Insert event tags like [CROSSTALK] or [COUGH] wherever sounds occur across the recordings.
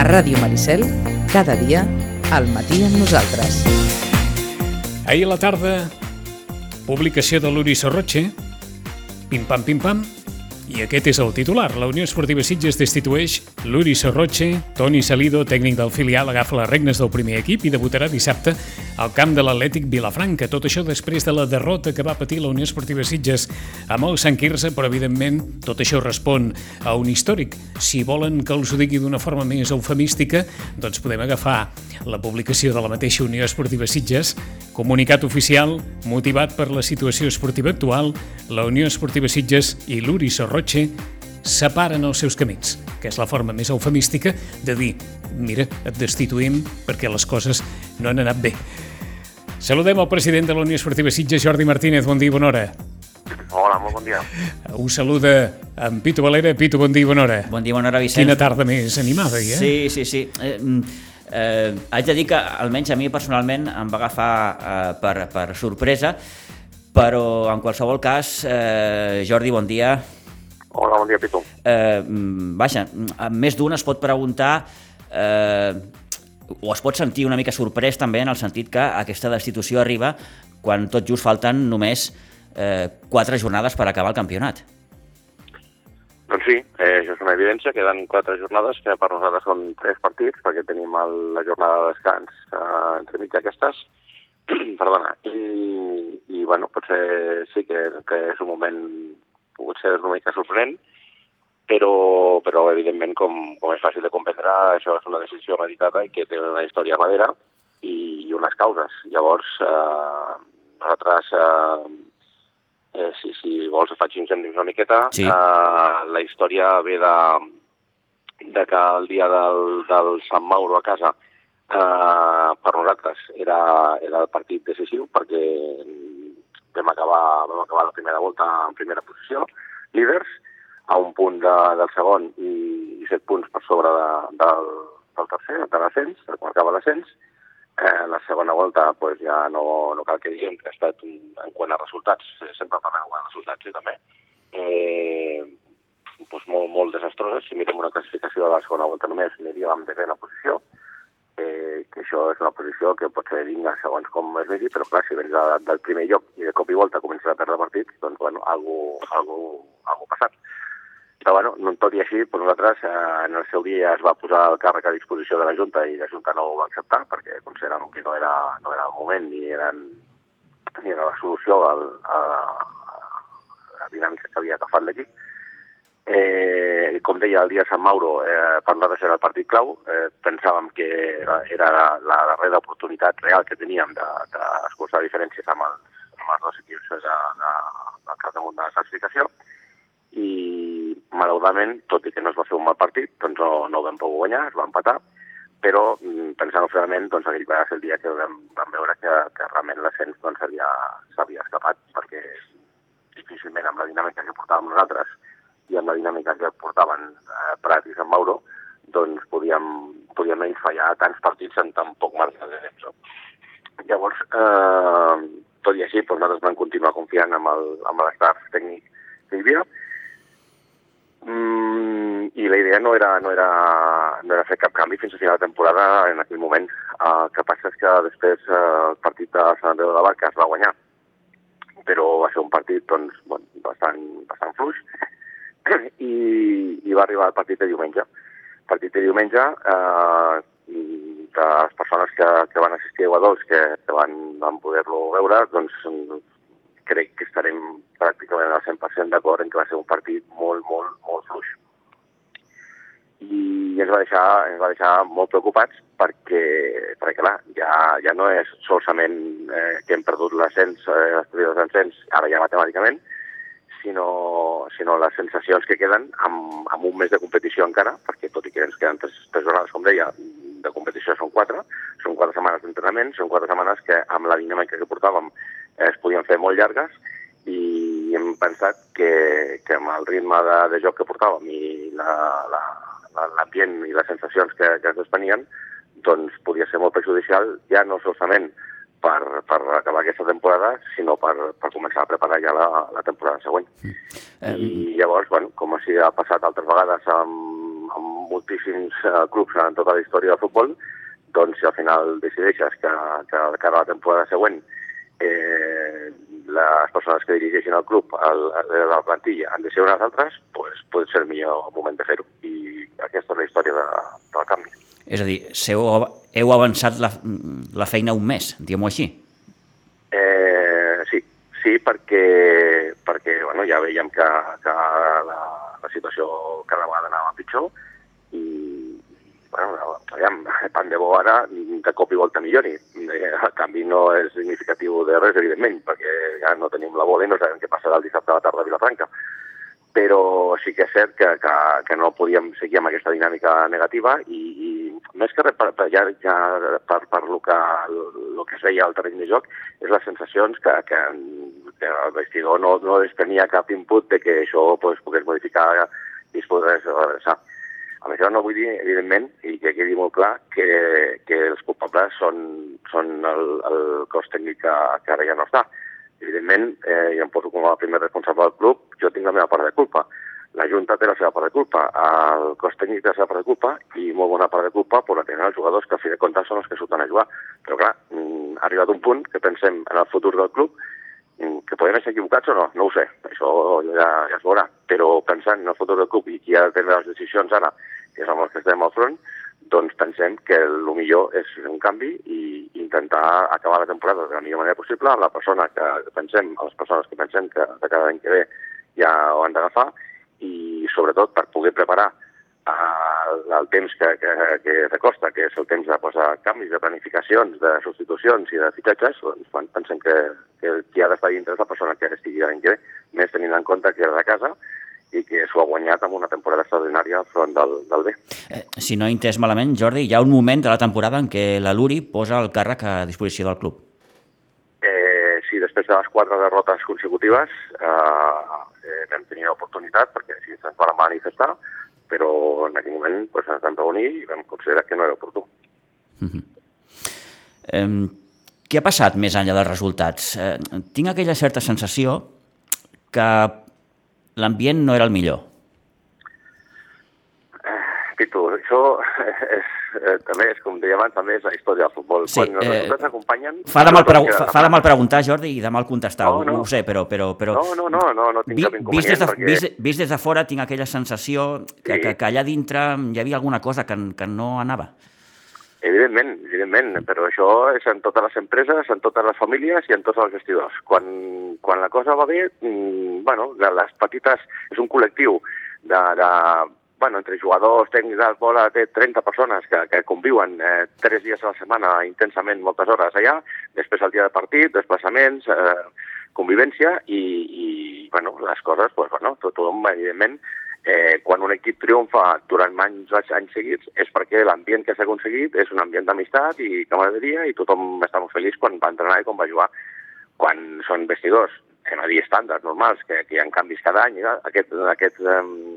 A Ràdio Maricel, cada dia, al matí amb nosaltres. Ahir a la tarda, publicació de l'Uri Sorroche, pim-pam, pim-pam, i aquest és el titular. La Unió Esportiva Sitges destitueix l'Uri Sorroche, Toni Salido, tècnic del filial, agafa les regnes del primer equip i debutarà dissabte al camp de l'Atlètic Vilafranca. Tot això després de la derrota que va patir la Unió Esportiva Sitges amb el Sant Quirze, però evidentment tot això respon a un històric. Si volen que els ho digui d'una forma més eufemística, doncs podem agafar la publicació de la mateixa Unió Esportiva Sitges, comunicat oficial motivat per la situació esportiva actual, la Unió Esportiva Sitges i l'Uri Sorroche Roche separen els seus camins, que és la forma més eufemística de dir mira, et destituïm perquè les coses no han anat bé. Saludem el president de la Unió Esportiva Sitges, Jordi Martínez. Bon dia i bona hora. Hola, molt bon dia. Us saluda en Pitu Valera. Pitu, bon dia i bona hora. Bon dia, bona hora, Vicenç. Quina tarda més animada, eh? Sí, sí, sí. Eh, eh, haig de dir que almenys a mi personalment em va agafar eh, per, per sorpresa, però en qualsevol cas, eh, Jordi, bon dia. Hola, bon dia, Pitu. Eh, vaja, més d'un es pot preguntar eh, o es pot sentir una mica sorprès també en el sentit que aquesta destitució arriba quan tot just falten només eh, quatre jornades per acabar el campionat. Doncs sí, eh, això és una evidència, queden quatre jornades que per nosaltres són tres partits perquè tenim el, la jornada de descans eh, entre mig aquestes, [CLEARS THROAT] perdona, i, i bueno, potser sí que, que és un moment pogut ser una mica sorprenent, però, però evidentment, com, com és fàcil de comprendre, això és una decisió meditada i que té una història darrere i, i unes causes. Llavors, eh, nosaltres, eh, eh, si, si vols, faig incendis una miqueta, sí. eh, la història ve de, de que el dia del, del Sant Mauro a casa eh, per nosaltres era, era el partit decisiu perquè vam acabar, vam acabar la primera volta en primera posició, líders, a un punt de, del segon i, i set punts per sobre de, del, del tercer, de l'ascens, de quan acaba l'ascens. Eh, la segona volta pues, ja no, no cal que diguem que ha estat, un, en quant a resultats, sempre parlem de resultats, sí, també, eh, pues, molt, molt desastroses. Si mirem una classificació de la segona volta només, aniríem en desena posició, eh, que això és una posició que pot ser digna segons com es vegi, però clar, si vens de, del primer lloc i de cop i volta comences a perdre partits, doncs bueno, algú, algú, algú passat. Però bueno, no tot i així, doncs nosaltres eh, en el seu dia es va posar el càrrec a disposició de la Junta i la Junta no ho va acceptar perquè consideràvem que no era, no era el moment ni, eren, ni era la solució al, a, a la dinàmica que havia agafat l'equip. Eh, com deia, el dia Sant Mauro, eh, per nosaltres era el partit clau. Eh, pensàvem que era, era la, la darrera oportunitat real que teníem d'escurçar de, de diferències amb els, amb els dos equips de, de, de capdamunt de la classificació. I, malauradament, tot i que no es va fer un mal partit, doncs no, no ho vam poder guanyar, es va empatar, però pensant finalment, doncs aquell va ser el dia que vam, vam veure que, que realment l'ascens doncs, s'havia escapat, perquè difícilment amb la dinàmica que portàvem nosaltres i amb la dinàmica que portaven eh, Prat i Sant Mauro, doncs podíem, podíem ells fallar tants partits en tan poc marge de temps. Llavors, eh, tot i així, doncs nosaltres vam continuar confiant amb el, idea no era, no, era, no era fer cap canvi fins a final de temporada en aquell moment. Eh, el que passa és que després eh, el partit de Sant Andreu de la Barca es va guanyar, però va ser un partit doncs, bueno, bastant, bastant fluix, [CLEARS THROAT] i, i va arribar el partit de diumenge. El partit de diumenge, eh, de les persones que, que van assistir a Guadols, que, que van, van poder-lo veure, doncs crec que estarem pràcticament al 100% d'acord en que va ser un partit molt, molt, molt fluix. I ens va deixar, ens va deixar molt preocupats perquè, perquè clar, ja, ja no és solament eh, que hem perdut l'ascens, eh, les primeres d'ascens, ara ja matemàticament, sinó, sinó les sensacions que queden amb, amb un mes de competició encara, perquè tot i que ens queden tres, tres jornades, com deia, de competició són quatre, són quatre setmanes d'entrenament, són quatre setmanes que amb la dinàmica que portàvem eh, es podien fer molt llargues i hem pensat que, que amb el ritme de, de joc que portàvem i l'ambient la, la, i les sensacions que, que es despenien, doncs podia ser molt perjudicial, ja no solament per, per acabar aquesta temporada, sinó per, per començar a preparar ja la, la temporada següent. Mm. I llavors, bueno, com així ha passat altres vegades amb, amb moltíssims uh, clubs en tota la història del futbol, doncs si al final decideixes que, que de cara a la temporada següent eh, les persones que dirigeixin el club, el, el, la plantilla, han de ser unes altres, pues, pot ser el millor moment de fer-ho. I aquesta és la història de, del canvi. És a dir, seu, heu avançat la, la feina un mes, diguem-ho així. Eh, sí, sí, perquè, perquè bueno, ja veiem que, que la, la situació cada vegada anava pitjor i, bueno, aviam, [LAUGHS] tant de bo ara de cop i volta millori. Eh, el canvi no és significatiu de res, evidentment, perquè ja no tenim la bola i no sabem què passarà el dissabte a la tarda a Vilafranca. Però sí que és cert que, que, que no podíem seguir amb aquesta dinàmica negativa i, i més que res, per, per, ja, ja per, per lo que, lo que es veia al terreny de joc, és les sensacions que, que, que el vestidor no, no es tenia cap input de que això pues, pogués modificar i es pogués adreçar. Amb això no vull dir, evidentment, i que quedi molt clar, que, que els culpables són, són el, el cos tècnic que, que ara ja no està. Evidentment, eh, jo em poso com a primer responsable del club, jo tinc la meva part de culpa. La Junta té la seva part de culpa, el cos tècnic té la seva part de culpa i molt bona part de culpa per la tenen els jugadors que a fi de comptes són els que surten a jugar. Però clar, mm, ha arribat un punt que pensem en el futur del club mm, que podem estar equivocats o no, no ho sé, això ja, ja es veurà, però pensant en el futur del club i qui ha de prendre les decisions ara, que és amb els que estem al front, doncs pensem que el millor és fer un canvi i intentar acabar la temporada de la millor manera possible amb la persona que pensem, les persones que pensem que de cada any que ve ja ho han d'agafar i sobretot per poder preparar el, el temps que, que, que recosta, que és el temps de posar canvis, de planificacions, de substitucions i de fitxatges, doncs pensem que, que qui ha d'estar dintre és la persona que estigui l'any que ve, més tenint en compte que és de casa i que s'ho ha guanyat amb una temporada extraordinària al front del, del B. Eh, si no he entès malament, Jordi, hi ha un moment de la temporada en què la Luri posa el càrrec a disposició del club. Eh, sí, després de les quatre derrotes consecutives eh, eh, vam tenir l'oportunitat, perquè sí, se'ns va manifestar, però en aquell moment pues, ens vam reunir i vam considerar que no era oportú. Uh -huh. eh, què ha passat més enllà dels resultats? Eh, tinc aquella certa sensació que l'ambient no era el millor. Pitu, això [LAUGHS] és, eh, també és, com deia abans, també és la història del futbol. Sí, Quan els eh, resultats s'acompanyen... Fa de, mal pregu fa, fa de mal preguntar, Jordi, i de mal contestar, No, no. ho sé, però... però, però No, no, no, no, no tinc vi, cap vist, inconvenient, des de, perquè... vist, vist des de fora tinc aquella sensació que, Sí. que, que allà dintre hi havia alguna cosa que, que no anava. Evidentment, evidentment, però això és en totes les empreses, en totes les famílies i en tots els vestidors. Quan, quan la cosa va bé, mmm, bueno, de les petites... És un col·lectiu de, de bueno, entre jugadors, tècnics del bola, té 30 persones que, que conviuen eh, tres dies a la setmana intensament, moltes hores allà, després el dia de partit, desplaçaments, eh, convivència i, i bueno, les coses, pues, bueno, tot, tothom, evidentment, eh, quan un equip triomfa durant anys, anys seguits és perquè l'ambient que s'ha aconseguit és un ambient d'amistat i camaraderia i tothom està molt feliç quan va entrenar i quan va jugar. Quan són vestidors, anem a dir estàndards normals, que, que hi ha canvis cada any, eh, aquest, aquest um,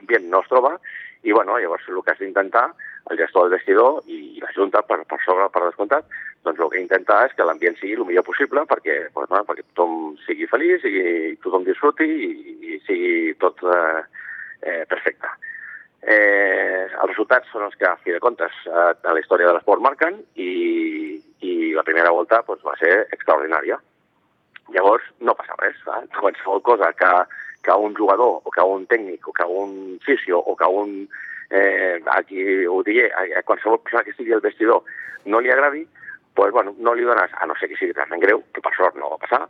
ambient no es troba i bueno, llavors el que has d'intentar el gestor del vestidor i la Junta per, per sobre, per descomptat, doncs el que intenta és que l'ambient sigui el millor possible perquè, doncs, bueno, perquè tothom sigui feliç i tothom disfruti i, i sigui tot eh, eh, perfecte. Eh, els resultats són els que, a fi de comptes, a la història de l'esport marquen i, i la primera volta doncs, va ser extraordinària. Llavors, no passa res. Eh? Qualsevol cosa que, que un jugador, o que un tècnic, o que un fisio, o que un... Eh, aquí ho digui, a, qualsevol persona que estigui al vestidor no li agradi, pues, bueno, no li dones, a no ser que sigui realment greu, que per sort no va passar,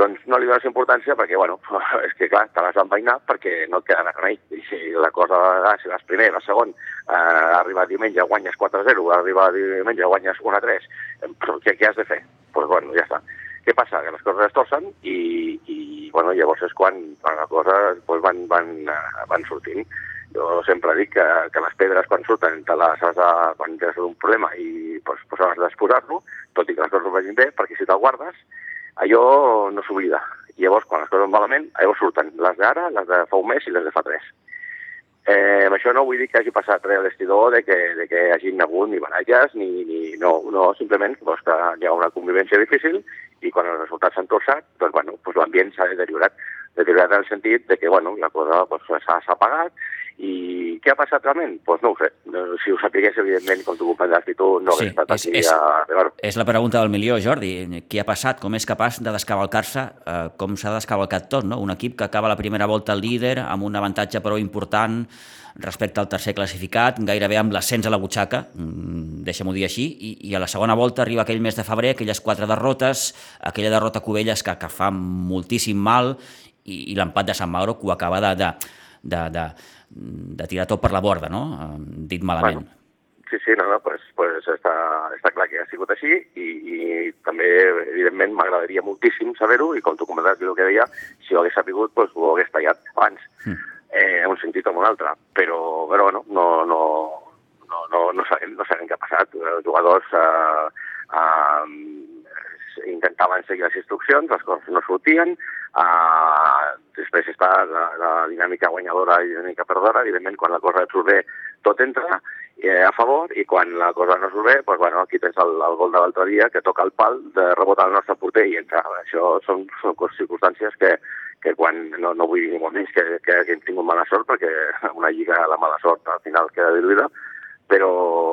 doncs no li dones importància perquè, bueno, [LAUGHS] és que clar, te l'has d'empainar perquè no et queda res remei. I si la cosa, si vas primer, vas segon, eh, arriba diumenge, guanyes 4-0, arriba diumenge, guanyes 1-3, eh, però què, què has de fer? Doncs, pues, bueno, ja està. Què passa? Que les coses es torcen i, i bueno, llavors és quan, quan les coses pues, van, van, eh, van sortint. Jo sempre dic que, que les pedres quan surten te les has de, quan tens un problema i pues, pues has d'exposar-lo, tot i que les coses no vagin bé, perquè si te'l guardes, allò no s'oblida. Llavors, quan les coses malament, llavors surten les d'ara, les de fa un mes i les de fa tres. Eh, amb això no vull dir que hagi passat res a l'estidor, de que, de que hagin hagut ni baralles, ni, ni no, no, simplement doncs, que hi ha una convivència difícil i quan els resultats s'han torçat, doncs, bueno, doncs l'ambient s'ha deteriorat, deteriorat en el sentit de que bueno, la cosa doncs, s'ha s'ha apagat I què ha passat realment? Doncs pues no ho sé. Si ho sapigués, evidentment, com tu comprendràs, i tu no Sí, estat és- aquí és- a veure És la pregunta del milió, Jordi. Què ha passat? Com és capaç de descavalcar-se? Eh, com s'ha descavalcat tot, no? Un equip que acaba la primera volta líder amb un avantatge prou important respecte al tercer classificat, gairebé amb l'ascens a la butxaca, mm, deixa'm-ho dir així, i, i a la segona volta arriba aquell mes de febrer, aquelles quatre derrotes, aquella derrota a Cubelles que, que fa moltíssim mal, i, i l'empat de Sant Mauro que ho acaba de, de, de, de, de tirar tot per la borda, no? Dit malament. Bueno, Sí, sí, no, no, pues, pues està, està clar que ha sigut així i, i també, evidentment, m'agradaria moltíssim saber-ho i com tu comentaves el que deia, si ho hagués sabut, pues, ho hagués tallat abans, eh, en un sentit o en un altre. Però, però bueno, no, no, no, no, no, sabem, no sabem què ha passat. Els jugadors eh, eh, intentaven seguir les instruccions, les coses no sortien, eh, després està la, la dinàmica guanyadora i dinàmica perdedora, evidentment quan la cosa et surt bé tot entra eh, a favor i quan la cosa no surt bé, doncs, bueno, aquí tens el, el gol de l'altre dia que toca el pal de rebotar el nostre porter i entra. Això són, són circumstàncies que, que quan, no, no vull dir ni molt menys que, que hem tingut mala sort, perquè [LAUGHS] una lliga la mala sort al final queda diluïda, però,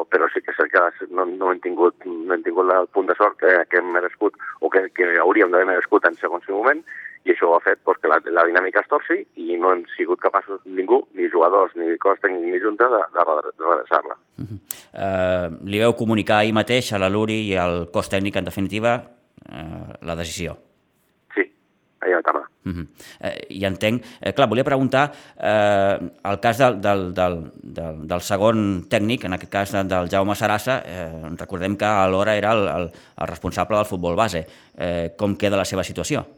però sí que és cert que no, no hem tingut, no hem tingut el punt de sort que, que hem merescut o que, que hauríem d'haver merescut en segons quin moment i això ha fet doncs, que la, la dinàmica es torci i no hem sigut capaços ningú, ni jugadors, ni cos tècnic, ni junta, de, de, de redreçar-la. Eh, li veu comunicar ahir mateix a la Luri i al cos tècnic, en definitiva, eh, la decisió. Sí, ahir a la tarda. Uh -huh. eh, I entenc... Eh, clar, volia preguntar eh, el cas del, del, del, del, del segon tècnic, en aquest cas del, del Jaume Sarassa, eh, recordem que alhora era el, el, el responsable del futbol base. Eh, com queda la seva situació?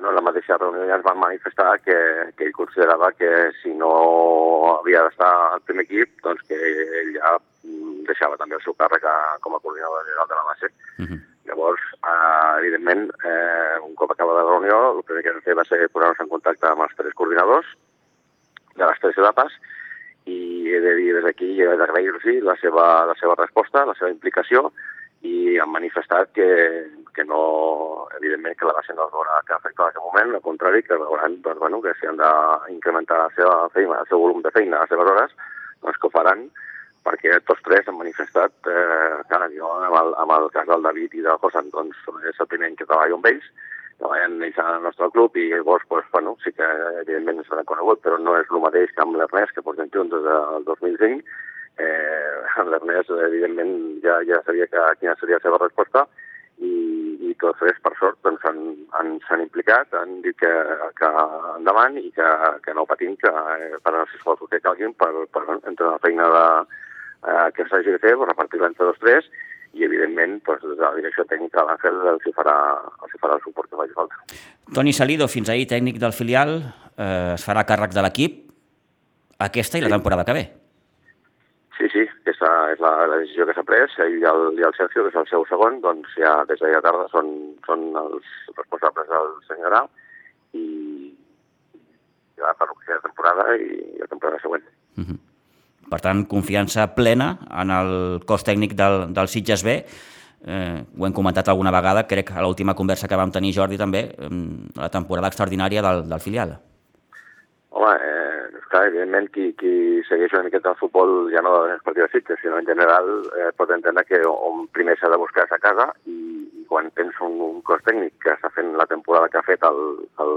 Bueno, en la mateixa reunió ja es va manifestar que, que ell considerava que si no havia d'estar al primer equip, doncs que ell ja mm, deixava també el seu càrrec a, com a coordinador general de la base. Uh -huh. Llavors, eh, evidentment, eh, un cop acaba la reunió, el primer que vam fer va ser posar-nos en contacte amb els tres coordinadors de les tres etapes i he de dir des d'aquí he d'agrair-los la seva, la seva resposta, la seva implicació i han manifestat que, que no, evidentment, que la base no es veurà que afecta en aquest moment, al contrari, que veuran doncs, bueno, que si han d'incrementar la seva feina, el seu volum de feina, les seves hores, doncs que ho faran perquè tots tres han manifestat, eh, clar, jo amb el, amb el cas del David i del Josan, doncs és el primer que treballo amb ells, treballen ells al nostre club i llavors, doncs, bueno, sí que evidentment ens han conegut, però no és el mateix que amb l'Ernest, que portem junts des del 2005, eh, l'Ernest, evidentment, ja, ja sabia que, quina seria la seva resposta i, i tots tres, per sort, doncs, han, han, s'han implicat, han dit que, que endavant i que, que no patim, que eh, faran els esforços que calguin per, per entre la feina de, eh, que s'hagi de fer, pues, repartir-la entre dos tres i, evidentment, doncs, des de la direcció tècnica de l'Àngel els hi farà, els hi farà el suport que faci falta. Toni Salido, fins ahir tècnic del filial, eh, es farà càrrec de l'equip aquesta i la temporada que ve. Sí, sí, és la, la decisió que s'ha pres i el, i el Sergio, que és el seu segon, doncs ja des d'ahir a tarda són, són els responsables del senyor Grau i ja per la temporada i la temporada següent. Uh -huh. Per tant, confiança plena en el cos tècnic del, del Sitges B. Eh, ho hem comentat alguna vegada, crec, a l'última conversa que vam tenir, Jordi, també, la temporada extraordinària del, del filial. Home, eh, clar, evidentment, qui, qui segueix una miqueta el futbol, ja no els partits de Sitges, sinó en general, eh, pot entendre que on primer s'ha de buscar a casa i, i quan tens un, un cos tècnic que està fent la temporada que ha fet el, el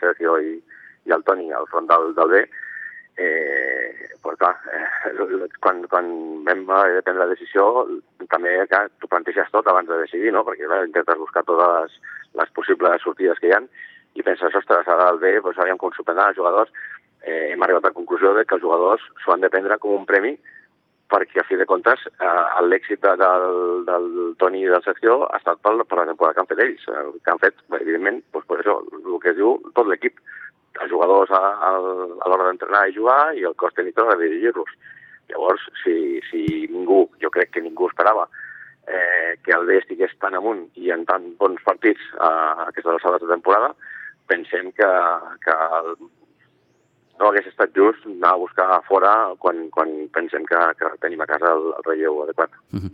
Sergio i, i el Toni al front del, del B, eh, pues clar, eh, [LAUGHS] quan, quan vam de prendre la decisió, també clar, t'ho planteges tot abans de decidir, no? perquè clar, intentes buscar totes les, les possibles sortides que hi ha i penses, ostres, ara el B, doncs, aviam com prendran els jugadors, eh, hem arribat a la conclusió de que els jugadors s'ho han de prendre com un premi perquè, a fi de comptes, eh, l'èxit de, del, del Toni i del Sergio ha estat per, per la temporada que han fet ells, el que han fet, evidentment, doncs, per això, el que es diu tot l'equip, els jugadors a, a, a l'hora d'entrenar i jugar i el cos tècnic de dirigir-los. Llavors, si, si ningú, jo crec que ningú esperava eh, que el B estigués tan amunt i en tan bons partits a, a aquestes alçades de temporada, pensem que, que el, no hagués estat just anar a buscar a fora quan, quan pensem que, que tenim a casa el, el relleu adequat. Uh -huh.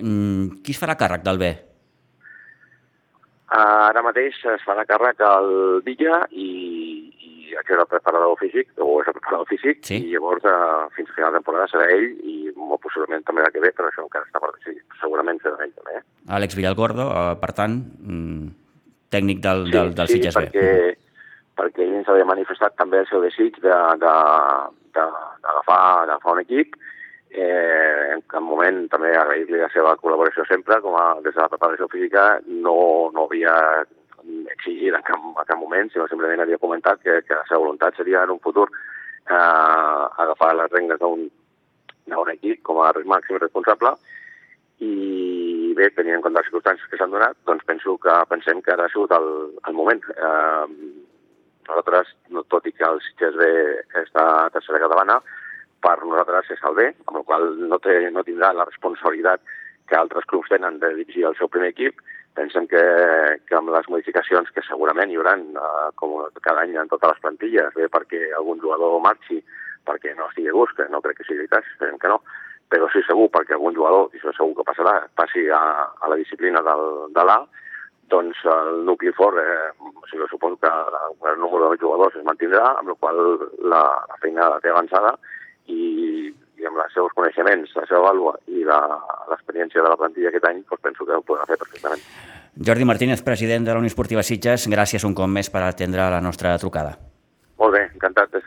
mm, qui es farà càrrec del B? Ara mateix es farà càrrec el Villa i, i aquest és el preparador físic, o és el preparador físic, Sí. i llavors eh, fins a final de temporada serà ell i molt possiblement també la que ve, però això encara està per decidir. Segurament serà ell també. Eh? Àlex Villalgordo, eh, per tant, mm, tècnic del, del, del sí, Sitges perquè, B. perquè ell ens havia manifestat també el seu desig d'agafar un equip. Eh, en cap moment també agrair-li la seva col·laboració sempre, com a, des de la preparació física no, no havia exigit en cap, en cap moment, sinó simplement havia comentat que, que la seva voluntat seria en un futur eh, agafar les regnes d'un equip com a màxim responsable i bé, tenint en compte les circumstàncies que s'han donat, doncs penso que pensem que ara ha sigut el, el moment. Eh, nosaltres, no, tot i que el Sitges B està a tercera catalana, per nosaltres és el B, amb la qual no, té, no tindrà la responsabilitat que altres clubs tenen de dirigir el seu primer equip. Pensem que, que amb les modificacions que segurament hi haurà, eh, com cada any en totes les plantilles, bé perquè algun jugador marxi, perquè no estigui a gust, que no crec que sigui el cas, esperem que no, però sí segur perquè algun jugador, i això segur que passarà, passi a, a la disciplina del, de l'A, doncs el nucli fort, eh, o sigui, suposo que el número de jugadors es mantindrà, amb la qual la, la feina la té avançada i, i amb els seus coneixements, la seva vàlua i la- l'experiència de la plantilla aquest any, doncs penso que ho podrà fer perfectament. Jordi Martínez, president de la Unió Esportiva Sitges, gràcies un cop més per atendre la nostra trucada. Molt bé, encantat.